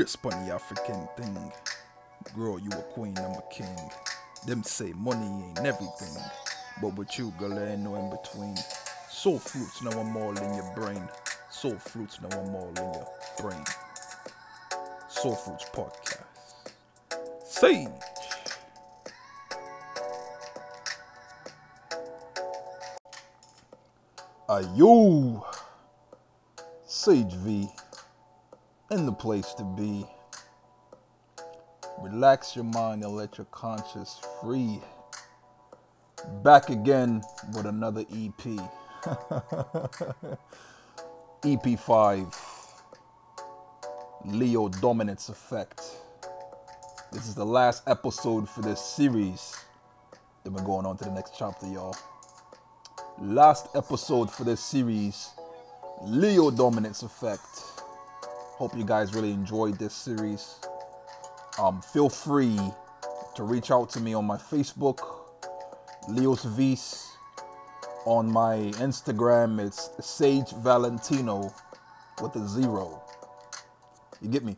Grace pon the African thing. Girl, you a queen, I'm a king. Them say money ain't everything. But with you, girl, there ain't no in between. Soul fruits, now I'm all in your brain. Soul fruits, now I'm all in your brain. Soul Fruits Podcast. Sage. Ayo. Sage V. In the place to be. Relax your mind and let your conscience free. Back again with another EP. EP5 Leo Dominance Effect. This is the last episode for this series. Then we're going on to the next chapter, y'all. Last episode for this series Leo Dominance Effect. Hope you guys really enjoyed this series. Um, feel free to reach out to me on my Facebook, Leos V's. On my Instagram, it's Sage Valentino with a zero. You get me?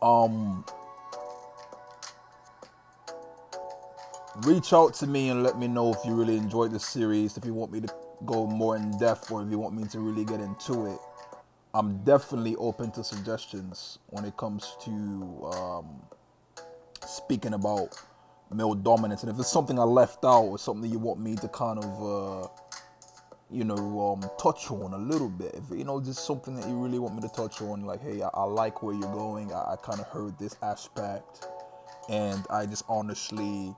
Um, reach out to me and let me know if you really enjoyed the series, if you want me to go more in depth, or if you want me to really get into it. I'm definitely open to suggestions when it comes to um, speaking about male dominance, and if it's something I left out or something you want me to kind of, uh, you know, um, touch on a little bit, if you know, just something that you really want me to touch on, like, hey, I, I like where you're going. I, I kind of heard this aspect, and I just honestly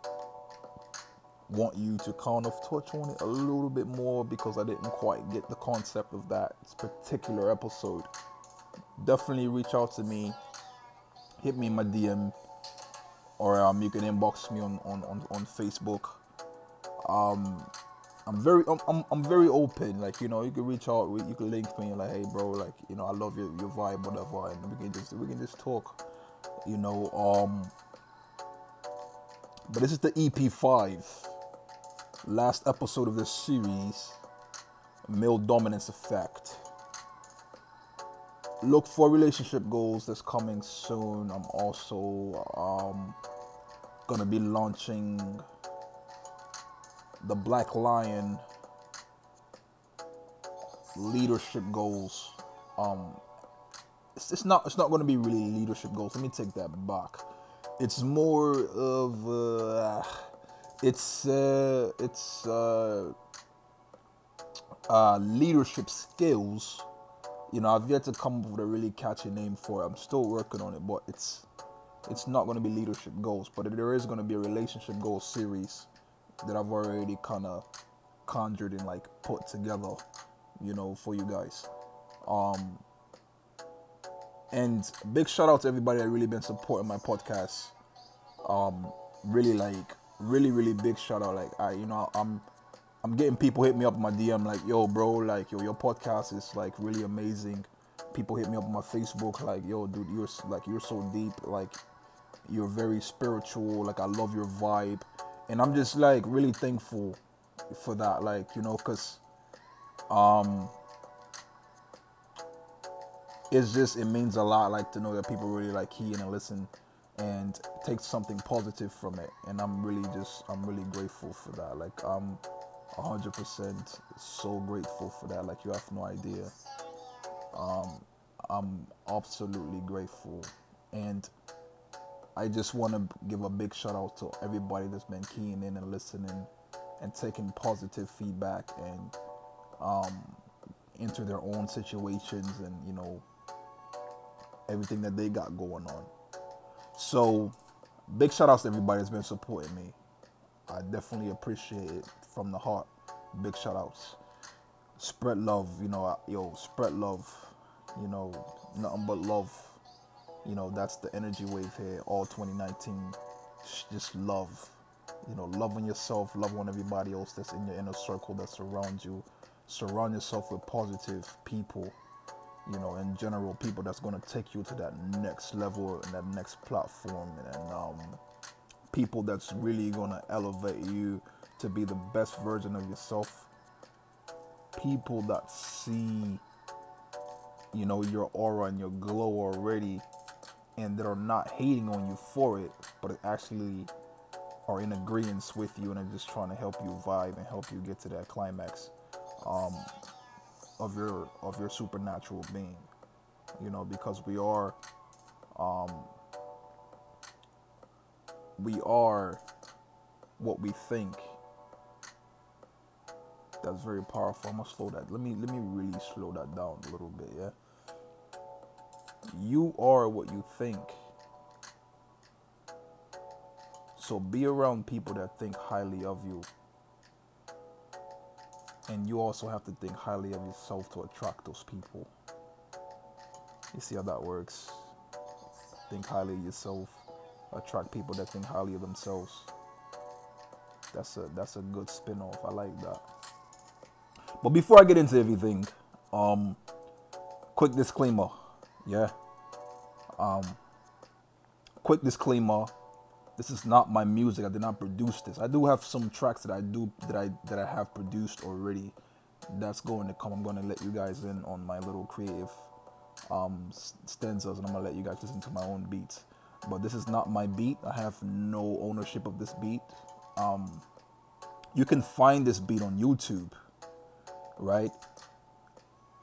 want you to kind of touch on it a little bit more because I didn't quite get the concept of that particular episode. Definitely reach out to me, hit me in my DM, or um, you can inbox me on on, on, on Facebook. Um, I'm very I'm, I'm, I'm very open. Like you know, you can reach out, you can link me, like hey bro, like you know, I love your, your vibe, whatever, and we can just we can just talk. You know, um, but this is the EP5 last episode of this series, Male Dominance Effect. Look for relationship goals that's coming soon. I'm also um, gonna be launching the Black Lion leadership goals. Um, it's, it's not it's not gonna be really leadership goals. Let me take that back. It's more of uh, it's uh, it's uh, uh, leadership skills. You know, I've yet to come up with a really catchy name for it. I'm still working on it, but it's it's not going to be leadership goals, but there is going to be a relationship goals series that I've already kind of conjured and like put together, you know, for you guys. Um, and big shout out to everybody that really been supporting my podcast. Um, really like really really big shout out. Like I, you know, I'm I'm getting people hit me up my DM like, yo, bro, like yo, your podcast is like really amazing. People hit me up on my Facebook like, yo, dude, you're like you're so deep, like you're very spiritual. Like I love your vibe, and I'm just like really thankful for that. Like you know, cause um, it's just it means a lot. Like to know that people really like key and listen and take something positive from it. And i'm really just i'm really grateful for that. Like i'm 100% so grateful for that. Like you have no idea. Um i'm absolutely grateful. And i just want to give a big shout out to everybody that's been keying in and listening and taking positive feedback and um into their own situations and you know everything that they got going on so, big shout outs to everybody that's been supporting me. I definitely appreciate it from the heart. Big shout outs. Spread love, you know, yo, spread love. You know, nothing but love. You know, that's the energy wave here, all 2019. Just love. You know, love on yourself, love on everybody else that's in your inner circle that surrounds you. Surround yourself with positive people you know, in general, people that's going to take you to that next level and that next platform, and um, people that's really going to elevate you to be the best version of yourself. People that see you know your aura and your glow already and that are not hating on you for it but actually are in agreement with you and are just trying to help you vibe and help you get to that climax um, of your of your supernatural being you know because we are um, we are what we think. That's very powerful. I'm gonna slow that. Let me let me really slow that down a little bit yeah? You are what you think. So be around people that think highly of you and you also have to think highly of yourself to attract those people. You see how that works. Think highly of yourself. Attract people that think highly of themselves. That's a that's a good spin-off. I like that. But before I get into everything, um, quick disclaimer, yeah. Um, quick disclaimer. This is not my music. I did not produce this. I do have some tracks that I do that I that I have produced already. That's going to come. I'm going to let you guys in on my little creative um, stanzas, and I'm gonna let you guys listen to my own beats. But this is not my beat. I have no ownership of this beat. Um, you can find this beat on YouTube right?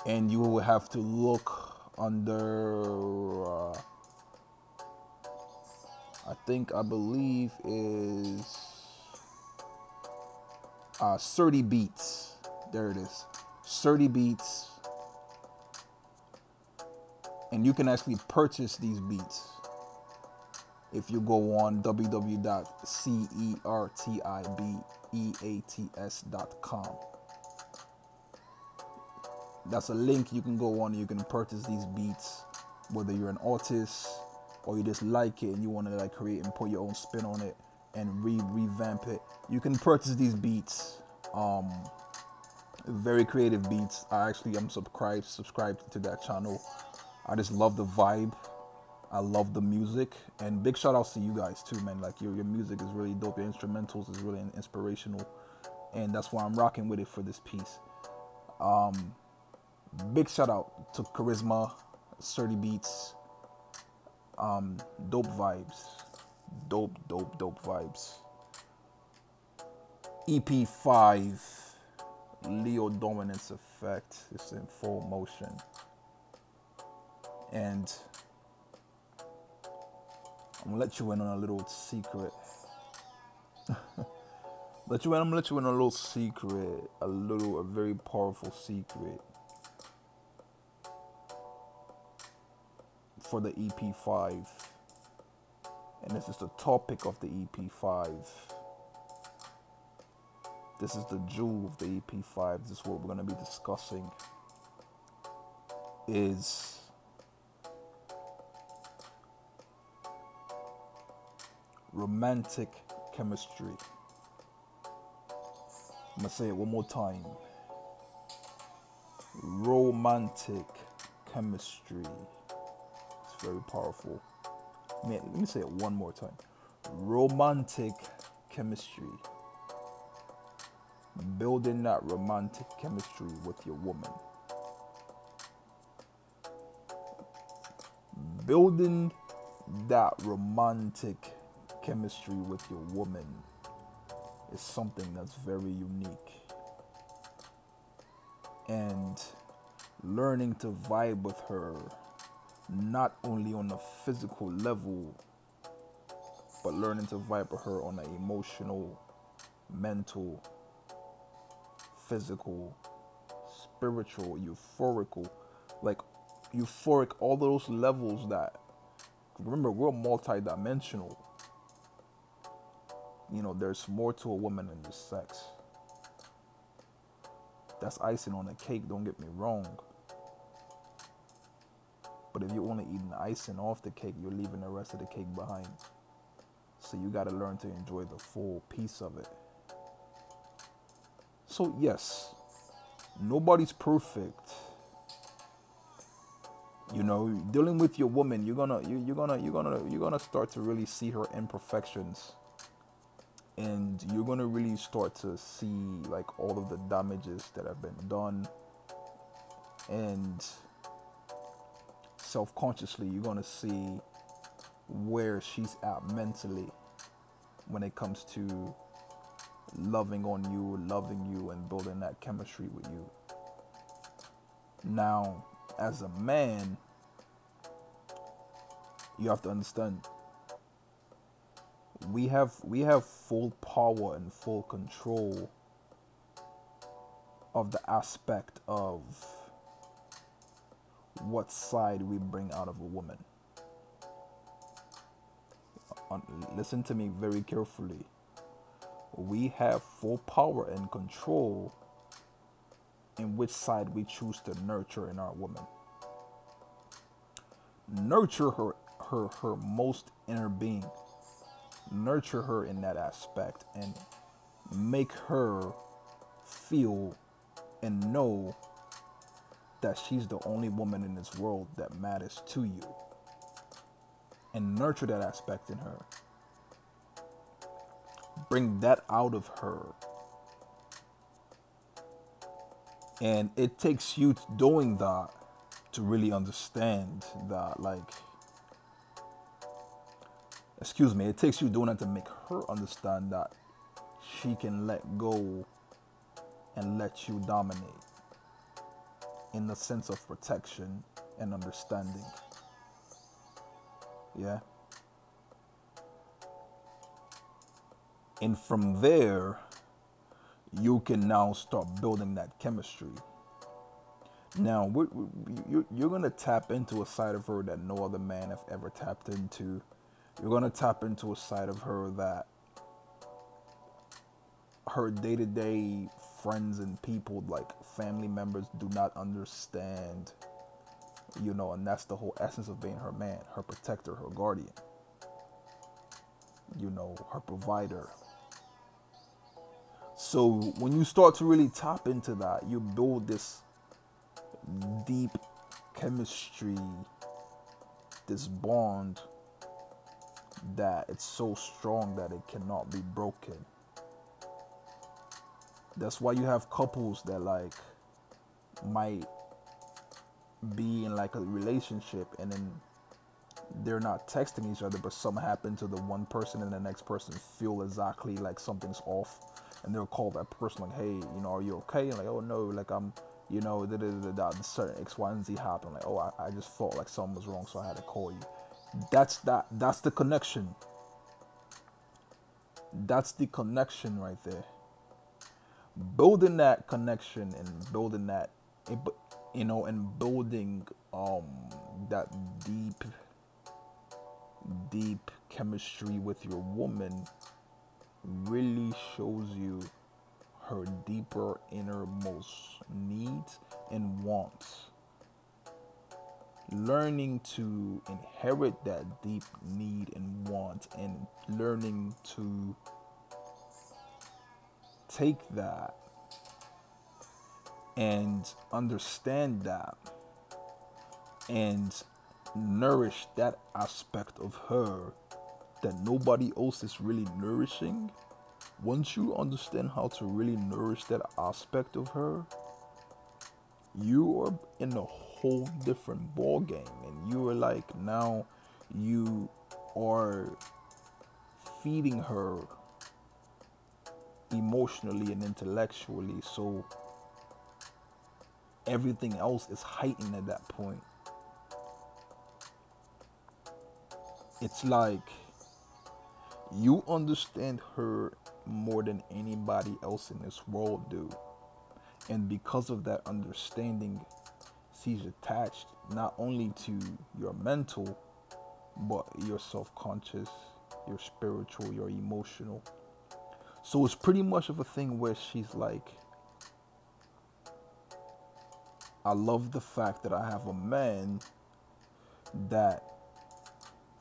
And you will have to look under, uh, I think, I believe is uh, 30 Beats. There it is. 30 Beats. And you can actually purchase these beats if you go on www.certibeats.com that's a link you can go on you can purchase these beats whether you're an artist or you just like it and you want to like create and put your own spin on it and re revamp it you can purchase these beats um very creative beats. I actually am subscribed subscribed to that channel. I just love the vibe. I love the music. And big shout outs to you guys too man. Like your, your music is really dope. Your instrumentals is really inspirational. And that's why i'm rocking with it for this piece. Um big shout out to Charisma, Surdy Beats, um, dope vibes, dope, dope, dope vibes. EP5, Leo Dominance Effect is in full motion. And I'm gonna let you in on a little secret. let you in, I'm gonna let you in on a little secret, a little, a very powerful secret. For the EP5. And this is the topic of the EP5. This is the jewel of the EP5. This is what we're going to be discussing. Is romantic chemistry. I'm going to say it one more time. Romantic chemistry very powerful. Man, let me say it one more time. Romantic chemistry. Building that romantic chemistry with your woman. Building that romantic chemistry with your woman is something that's very unique. And learning to vibe with her not only on a physical level, but learning to vibe with her on an emotional, mental, physical, spiritual, euphorical, like euphoric, all those levels that remember we're multi-dimensional. You know, there's more to a woman than just sex. That's icing on the cake, don't get me wrong. But if you're only eating icing off the cake, you're leaving the rest of the cake behind. So you got to learn to enjoy the full piece of it. So yes, nobody's perfect. You know, dealing with your woman, you're gonna you, you're gonna you're gonna you're gonna start to really see her imperfections, and you're gonna really start to see like all of the damages that have been done, and self-consciously you're gonna see where she's at mentally when it comes to loving on you, loving you, and building that chemistry with you. Now, as a man, you have to understand we have we have full power and full control of the aspect of what side we bring out of a woman. Listen to me very carefully. We have full power and control in which side we choose to nurture in our woman. Nurture her her her most inner being. Nurture her in that aspect and make her feel and know that she's the only woman in this world that matters to you. And nurture that aspect in her. Bring that out of her. And it takes you doing that to really understand that, like, excuse me, it takes you doing that to make her understand that she can let go and let you dominate in the sense of protection and understanding. Yeah. And from there, you can now start building that chemistry. Now, you're going to tap into a side of her that no other man have ever tapped into. You're going to tap into a side of her that her day to day friends and people, like family members, do not understand. You know, and that's the whole essence of being her man, her protector, her guardian. You know, her provider. So when you start to really tap into that, you build this deep chemistry, this bond that it's so strong that it cannot be broken. That's why you have couples that like might be in like a relationship and then they're not texting each other, but something happened to the one person and the next person feel exactly like something's off, and they'll call that person like, "Hey, you know, are you okay?" And like, "Oh no, like I'm, you know, da da da da." Certain X, Y, and Z happened. Like, "Oh, I, I just felt like something was wrong, so I had to call you." That's that. That's the connection. That's the connection right there building that connection and building that you know and building um that deep deep chemistry with your woman really shows you her deeper innermost needs and wants. Learning to inherit that deep need and want and learning to take that and understand that and nourish that aspect of her that nobody else is really nourishing, once you understand how to really nourish that aspect of her, you are in a whole different ball game and you are like now you are feeding her emotionally and intellectually. So everything else is heightened at that point. It's like you understand her more than anybody else in this world do. And because of that understanding, she's attached not only to your mental, but your self conscious, your spiritual, your emotional, so it's pretty much of a thing where she's like, I love the fact that I have a man that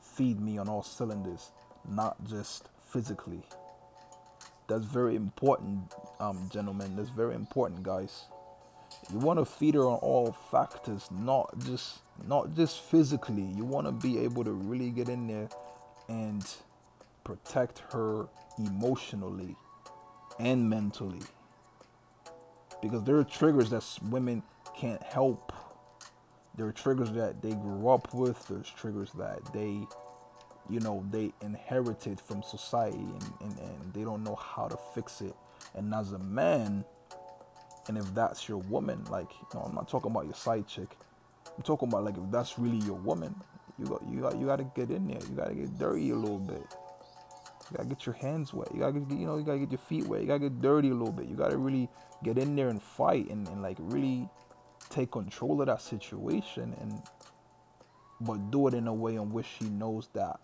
feed me on all cylinders, not just physically. That's very important, um, gentlemen. That's very important, guys. You want to feed her on all factors, not just not just physically. You want to be able to really get in there and protect her emotionally and mentally. Because there are triggers that women can't help. There are triggers that they grew up with. There's triggers that they you know they inherited from society and, and, and they don't know how to fix it. And as a man and if that's your woman like you know, i'm not talking about your side chick. I'm talking about like if that's really your woman you got you got you got to get in there. You got to get dirty a little bit you gotta get your hands wet. You gotta get, you know, you gotta get your feet wet. You gotta get dirty a little bit. You gotta really get in there and fight and, and like really take control of that situation and but do it in a way in which she knows that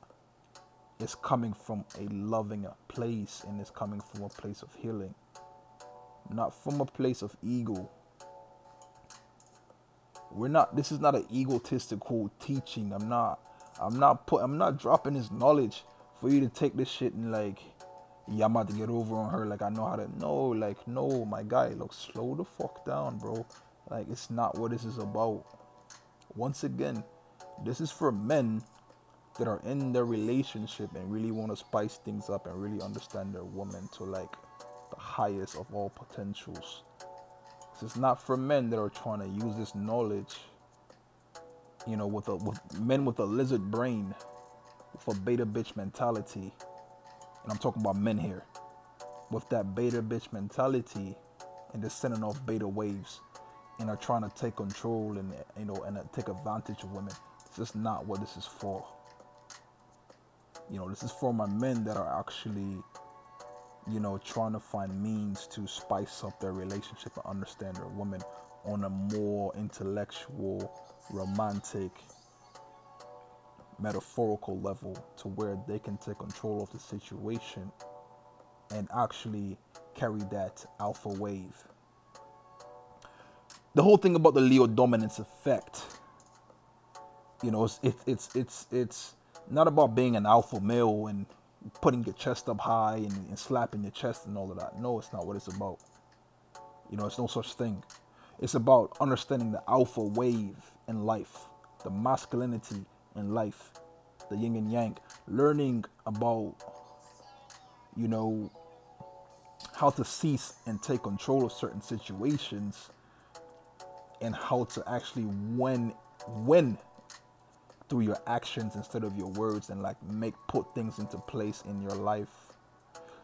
it's coming from a loving place and it's coming from a place of healing not from a place of ego we're not this is not an egotistical teaching i'm not i'm not put i'm not dropping this knowledge for you to take this shit and like yeah i'm about to get over on her like i know how to no like no my guy look slow the fuck down bro. Like it's not what this is about. Once again this is for men that are in their relationship and really want to spice things up and really understand their woman to like the highest of all potentials. This is not for men that are trying to use this knowledge, you know, with a with men with a lizard brain, a beta bitch mentality. And I'm talking about men here. With that beta bitch mentality and just sending off beta waves and are trying to take control and you know and uh, take advantage of women. It's just not what this is for. You know, this is for my men that are actually, you know, trying to find means to spice up their relationship and understand their woman on a more intellectual, romantic, metaphorical level to where they can take control of the situation and actually carry that alpha wave. The whole thing about the Leo dominance effect, you know, it's it's it's it's, it's not about being an alpha male and putting your chest up high and, and slapping your chest and all of that. No, it's not what it's about. You know, it's no such thing. It's about understanding the alpha wave in life, the masculinity in life, the yin and yang, learning about, you know, how to cease and take control of certain situations and how to actually win win through your actions instead of your words and like make put things into place in your life.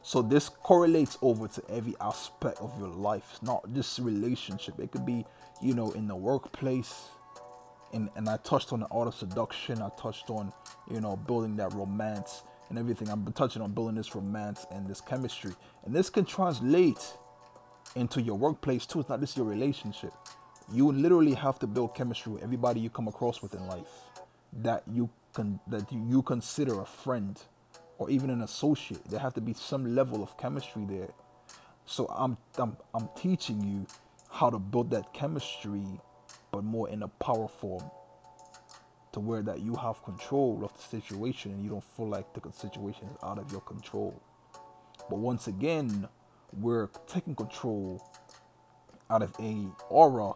So this correlates over to every aspect of your life not just relationship. It could be you know in the workplace and and i touched on the art of seduction. I touched on you know building that romance and everything. I'm touching on building this romance and this chemistry. And this can translate into your workplace too. It's not just your relationship. You literally have to build chemistry with everybody you come across with in life that you can that you consider a friend or even an associate. There have to be some level of chemistry there. So I'm I'm I'm teaching you how to build that chemistry, but more in a power form, to where that you have control of the situation and you don't feel like the situation is out of your control. But once again, we're taking control out of a aura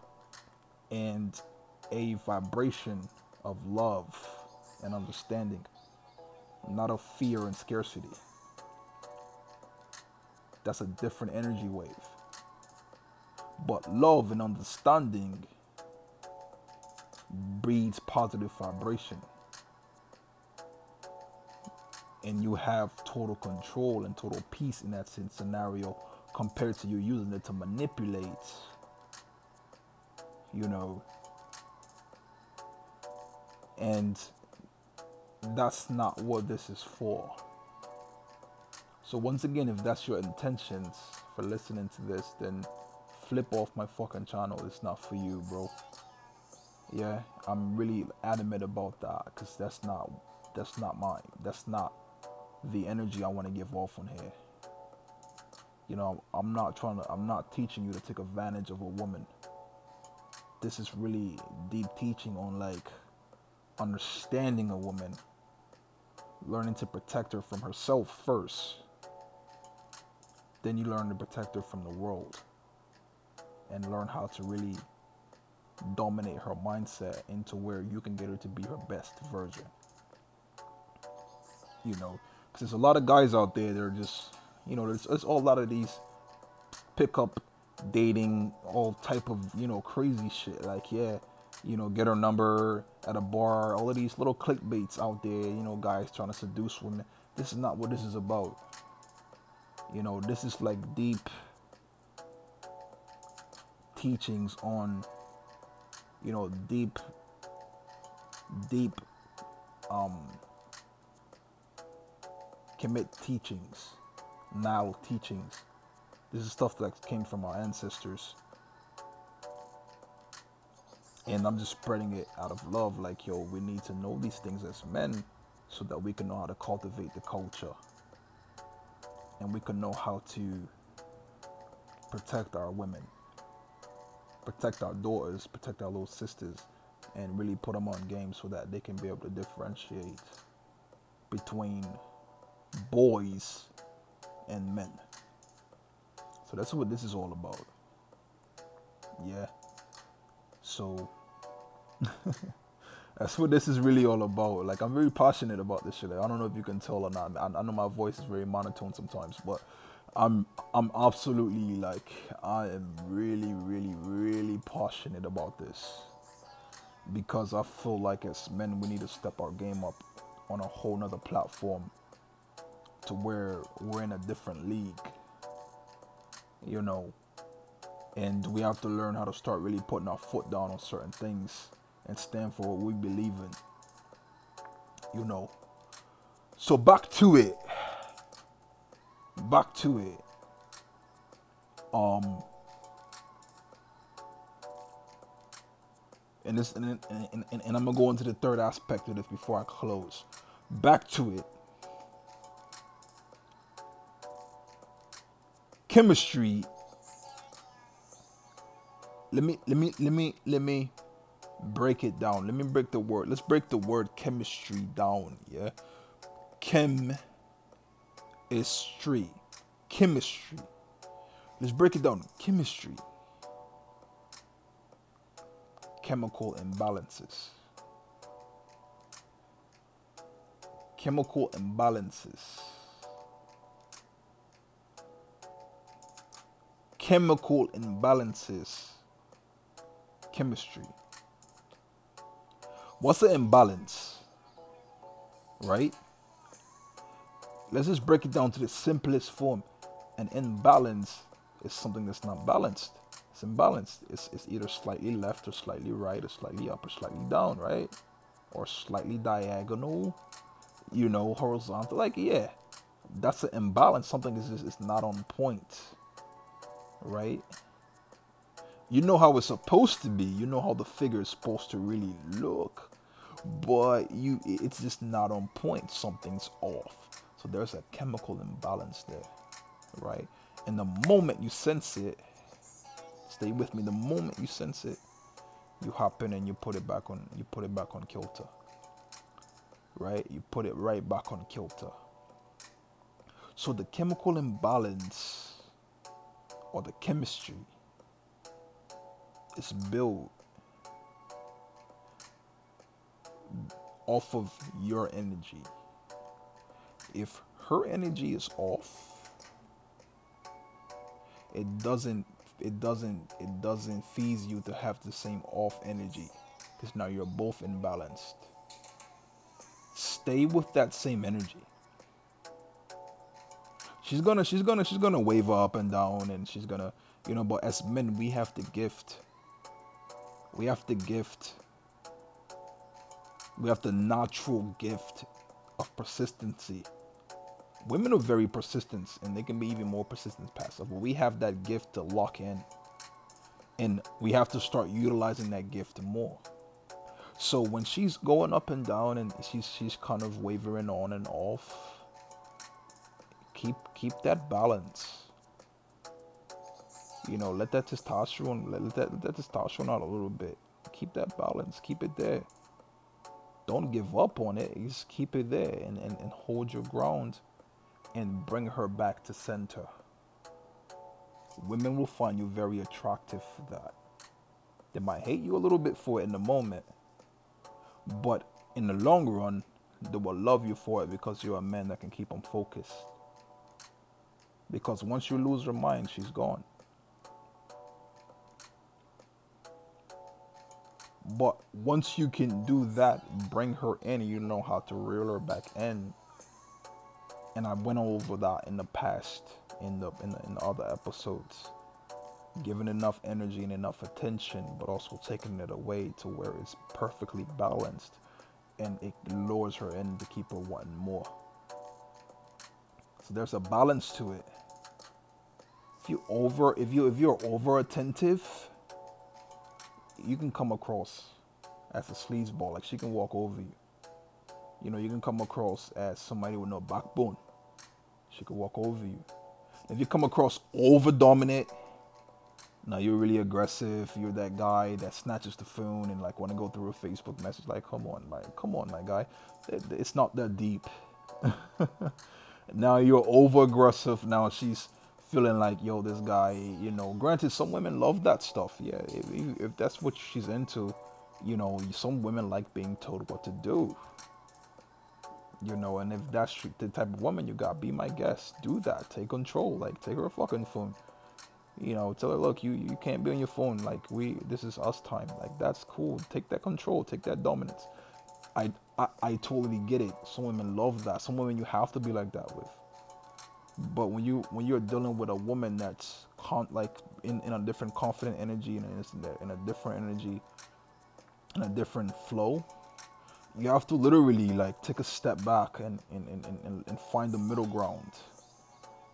and a vibration of love and understanding, not of fear and scarcity. That's a different energy wave. But love and understanding breeds positive vibration. And you have total control and total peace in that scenario compared to you using it to manipulate, you know, and that's not what this is for. So, once again, if that's your intentions for listening to this, then flip off my fucking channel. It's not for you, bro. Yeah, I'm really adamant about that because that's not that's not mine. That's not the energy I want to give off on here. You know, I'm not trying to. I'm not teaching you to take advantage of a woman. This is really deep teaching on like understanding a woman, learning to protect her from herself first. Then you learn to protect her from the world and learn how to really dominate her mindset into where you can get her to be her best version. You know, because there's a lot of guys out there that are just, you know, there's, there's a lot of these pickup dating, all type of, you know, crazy shit. Like, yeah, you know, get her number at a bar, all of these little clickbaits out there, you know, guys trying to seduce women. This is not what this is about. You know, this is like deep teachings on, you know, deep, deep, um, commit teachings, now teachings. This is stuff that came from our ancestors and I'm just spreading it out of love. Like, yo, we need to know these things as men so that we can know how to cultivate the culture and we can know how to protect our women, protect our daughters, protect our little sisters, and really put them on game so that they can be able to differentiate between boys and men. So that's what this is all about. Yeah. So that's what this is really all about. Like I'm very passionate about this shit. I don't know if you can tell or not. I, I know my voice is very monotone sometimes, but I'm I'm absolutely like I am really really really passionate about this. Because I feel like as men we need to step our game up on a whole nother platform to where we're in a different league. You know, and we have to learn how to start really putting our foot down on certain things and stand for what we believe in you know? So back to it back to it um and this and, and, and, and i'm gonna go into the third aspect of this before i close back to it chemistry let me let me let me let me break it down. Let me break the word. Let's break the word chemistry down, yeah? Chem is street. Chemistry. Let's break it down. Chemistry. Chemical imbalances. Chemical imbalances. Chemical imbalances chemistry. What's an imbalance? Right? Let's just break it down to the simplest form. An imbalance is something that's not balanced. It's imbalanced. It's, it's either slightly left or slightly right or slightly up or slightly down, right? Or slightly diagonal, you know, horizontal. Like, yeah, that's an imbalance. Something is just is not on point, right? you know how it's supposed to be you know how the figure is supposed to really look but you it's just not on point something's off so there's a chemical imbalance there right? And the moment you sense it stay with me the moment you sense it you hop in and you put it back on you put it back on kilter right? You put it right back on kilter. So the chemical imbalance or the chemistry is built off of your energy. If her energy is off, it doesn't it doesn't it doesn't feed you to have the same off energy because now you're both imbalanced. Stay with that same energy. She's gonna she's gonna she's gonna waver up and down and she's gonna you know but as men we have the gift we have the gift we have the natural gift of persistency women are very persistent and they can be even more persistent passive but we have that gift to lock in and we have to start utilizing that gift more so when she's going up and down and she's she's kind of wavering on and off keep keep that balance you know, let that testosterone, let, that, let that testosterone out a little bit. Keep that balance. Keep it there. Don't give up on it. Just keep it there and, and, and hold your ground and bring her back to center. Women will find you very attractive for that. They might hate you a little bit for it in the moment, but in the long run, they will love you for it because you're a man that can keep them focused. Because once you lose her mind, she's gone. But once you can do that, bring her in, you know how to reel her back in. And I went over that in the past, in the in the, in the other episodes. Giving enough energy and enough attention, but also taking it away to where it's perfectly balanced, and it lures her in to keep her wanting more. So there's a balance to it. If you over, if you if you're over attentive, you can come across as a sleazeball. Like she can walk over you. You know, you can come across as somebody with no backbone. She could walk over you. If you come across over dominant, now you're really aggressive. You're that guy that snatches the phone and like want to go through a Facebook message. Like, come on, my, come on, my guy. It's not that deep. now you're over aggressive. Now she's feeling like, yo, this guy, you know, granted, some women love that stuff. Yeah, if, if that's what she's into, you know, some women like being told what to do. You know, and if that's the type of woman you got, be my guest. Do that. Take control. Like, take her fucking phone. You know, tell her, look, you you can't be on your phone. Like, we, this is us time. Like, that's cool. Take that control. Take that dominance. I, I, I totally get it. Some women love that. Some women you have to be like that with. But when you when you're dealing with a woman that's con- like in, in a different confident energy and in, in a different energy, in a different flow, you have to literally like take a step back and and, and, and, and find the middle ground.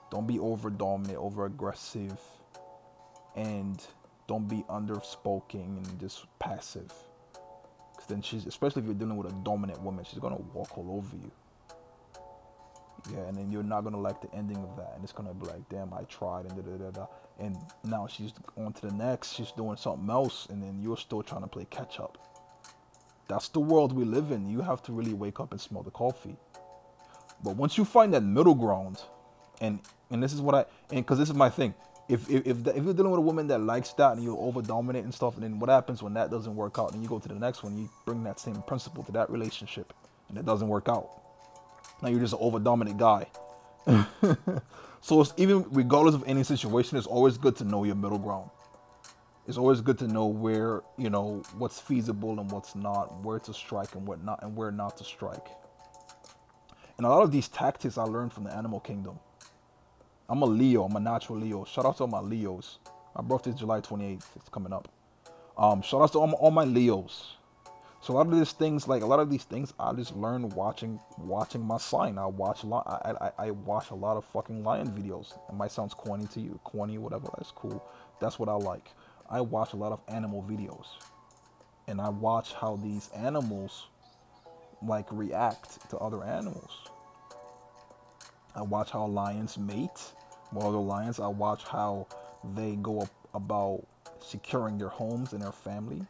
Don't be over dominant, over aggressive, and don't be underspoken and just passive. Because then she's, especially if you're dealing with a dominant woman, she's gonna walk all over you. Yeah, and then you're not gonna like the ending of that, and it's gonna be like, damn, I tried, and da da da da. And now she's on to the next, she's doing something else, and then you're still trying to play catch up. That's the world we live in. You have to really wake up and smell the coffee. But once you find that middle ground, and and this is what I and because this is my thing. If if if, the, if, you're dealing with a woman that likes that and you're over dominant and stuff, and then what happens when that doesn't work out, and you go to the next one, you bring that same principle to that relationship, and it doesn't work out now you're just an over dominant guy. so it's even regardless of any situation, it's always good to know your middle ground. It's always good to know where, you know, what's feasible and what's not, where to strike and what not and where not to strike. And a lot of these tactics I learned from the animal kingdom. I'm a Leo, I'm a natural Leo. Shout out to all my Leos. My birthday is July 28th. It's coming up. Um, shout out to all my, all my Leos. So a lot of these things, like a lot of these things, I just learned watching watching my sign. I watch a lot. I, I, I watch a lot of fucking lion videos. It might sound corny to you, corny, whatever. That's cool. That's what I like. I watch a lot of animal videos, and I watch how these animals like react to other animals. I watch how lions mate with other lions. I watch how they go about securing their homes and their family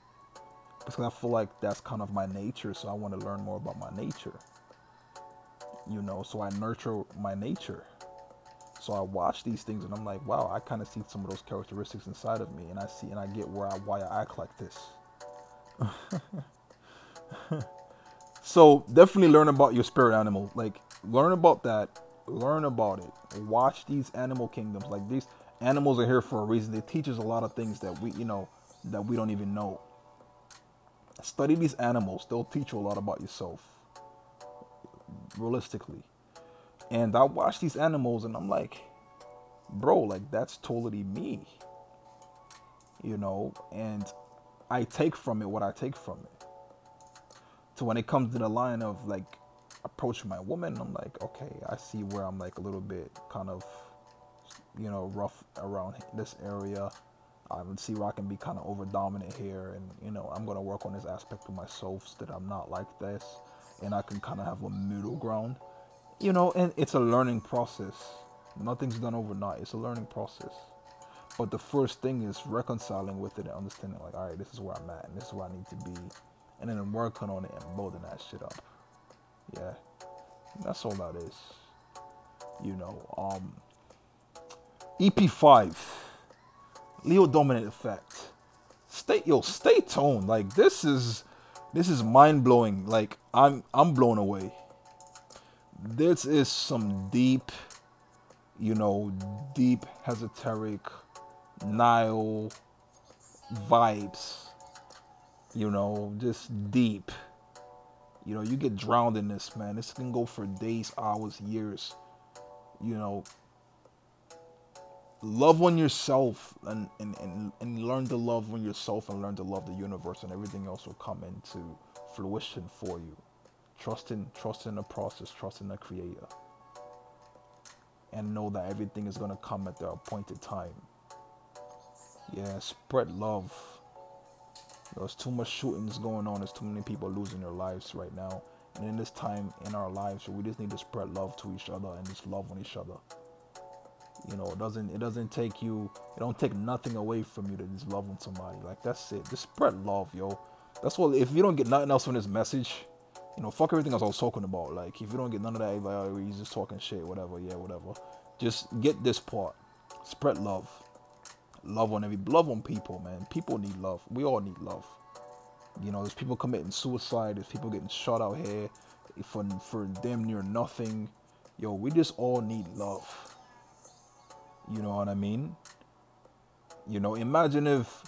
because I feel like that's kind of my nature. So I want to learn more about my nature. You know, so I nurture my nature. So I watch these things and I'm like, wow, I kind of see some of those characteristics inside of me, and I see and I get where I why I act like this. so definitely learn about your spirit animal. Like learn about that. Learn about it. Watch these animal kingdoms. Like these animals are here for a reason. They teach us a lot of things that we, you know, that we don't even know. Study these animals, they'll teach you a lot about yourself, realistically. And I watch these animals and I'm like, bro, like that's totally me. You know, and I take from it what I take from it. So when it comes to the line of like approaching my woman, I'm like, okay, I see where I'm like a little bit kind of, you know, rough around this area I see where I can be kind of over dominant here, and you know I'm gonna work on this aspect of myself so that I'm not like this, and I can kind of have a middle ground, you know. And it's a learning process. Nothing's done overnight. It's a learning process. But the first thing is reconciling with it and understanding, like, all right, this is where I'm at, and this is where I need to be, and then I'm working on it and building that shit up. Yeah, that's all that is. You know, um, EP5 Leo dominant effect. Stay yo, stay tuned. Like this is this is mind blowing. Like I'm I'm blown away. This is some deep, you know, deep esoteric Nile vibes You know, just deep. You know, you get drowned in this, man. This can go for days, hours, years. You know, love on yourself and, and, and, and learn to love on yourself and learn to love the universe and everything else will come into fruition for you. Trust in trust in the process, trust in the creator. And know that everything is gonna come at the appointed time. Yeah, spread love. There's too much shootings going on, there's too many people losing their lives right now. And in this time in our lives, we just need to spread love to each other and just love on each other. You know, it doesn't it doesn't take you it don't take nothing away from you to just love on somebody. Like that's it. Just spread love, yo. That's what if you don't get nothing else from this message, you know, fuck everything else I was talking about. Like if you don't get none of that, oh, he's just talking shit, whatever, yeah, whatever. Just get this part. Spread love. Love on every love on people, man. People need love. We all need love. You know, there's people committing suicide, there's people getting shot out here for for damn near nothing. Yo, we just all need love. You know what I mean? You know, imagine if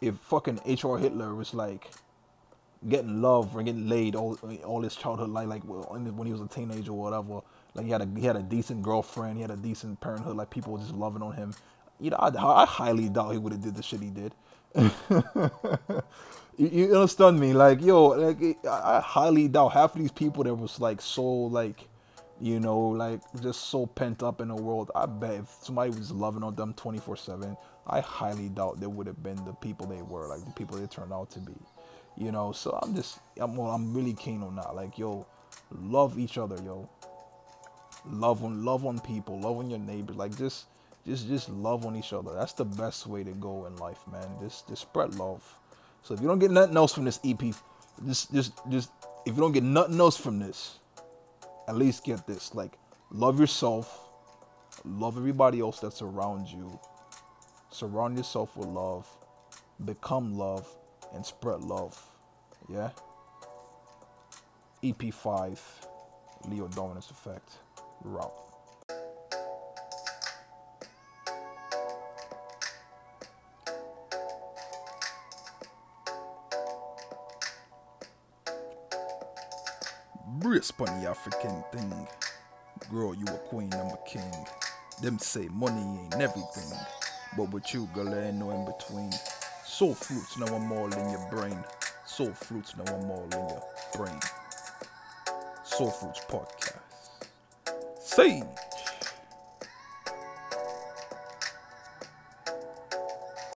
if fucking H.R. Hitler was like getting love or getting laid all all his childhood life, like when he was a teenager or whatever. Like he had a he had a decent girlfriend, he had a decent parenthood. Like people were just loving on him. You know, I, I highly doubt he would have did the shit he did. you, you, understand me? Like yo, like I highly doubt half of these people that was like so like you know, like just so pent up in the world. I bet if somebody was loving on them 24 7, I highly doubt they would have been the people they were, like the people they turned out to be. You know, so I'm just, I'm, well, I'm really keen on that. Like, yo, love each other, yo. Love on, love on people, love on your neighbors. Like, just, just, just love on each other. That's the best way to go in life, man. Just, just spread love. So if you don't get nothing else from this EP, just, just, just, if you don't get nothing else from this, at least get this like love yourself love everybody else that's around you surround yourself with love become love and spread love yeah ep5 leo dominance effect route brace pon the African thing. Girl, you a queen, I'm a king. Them say money ain't everything. But with you, girl, ain't no in between. Soul fruits, now I'm all in your brain. Soul fruits, no I'm in your brain. Soul Fruits Podcast. Say.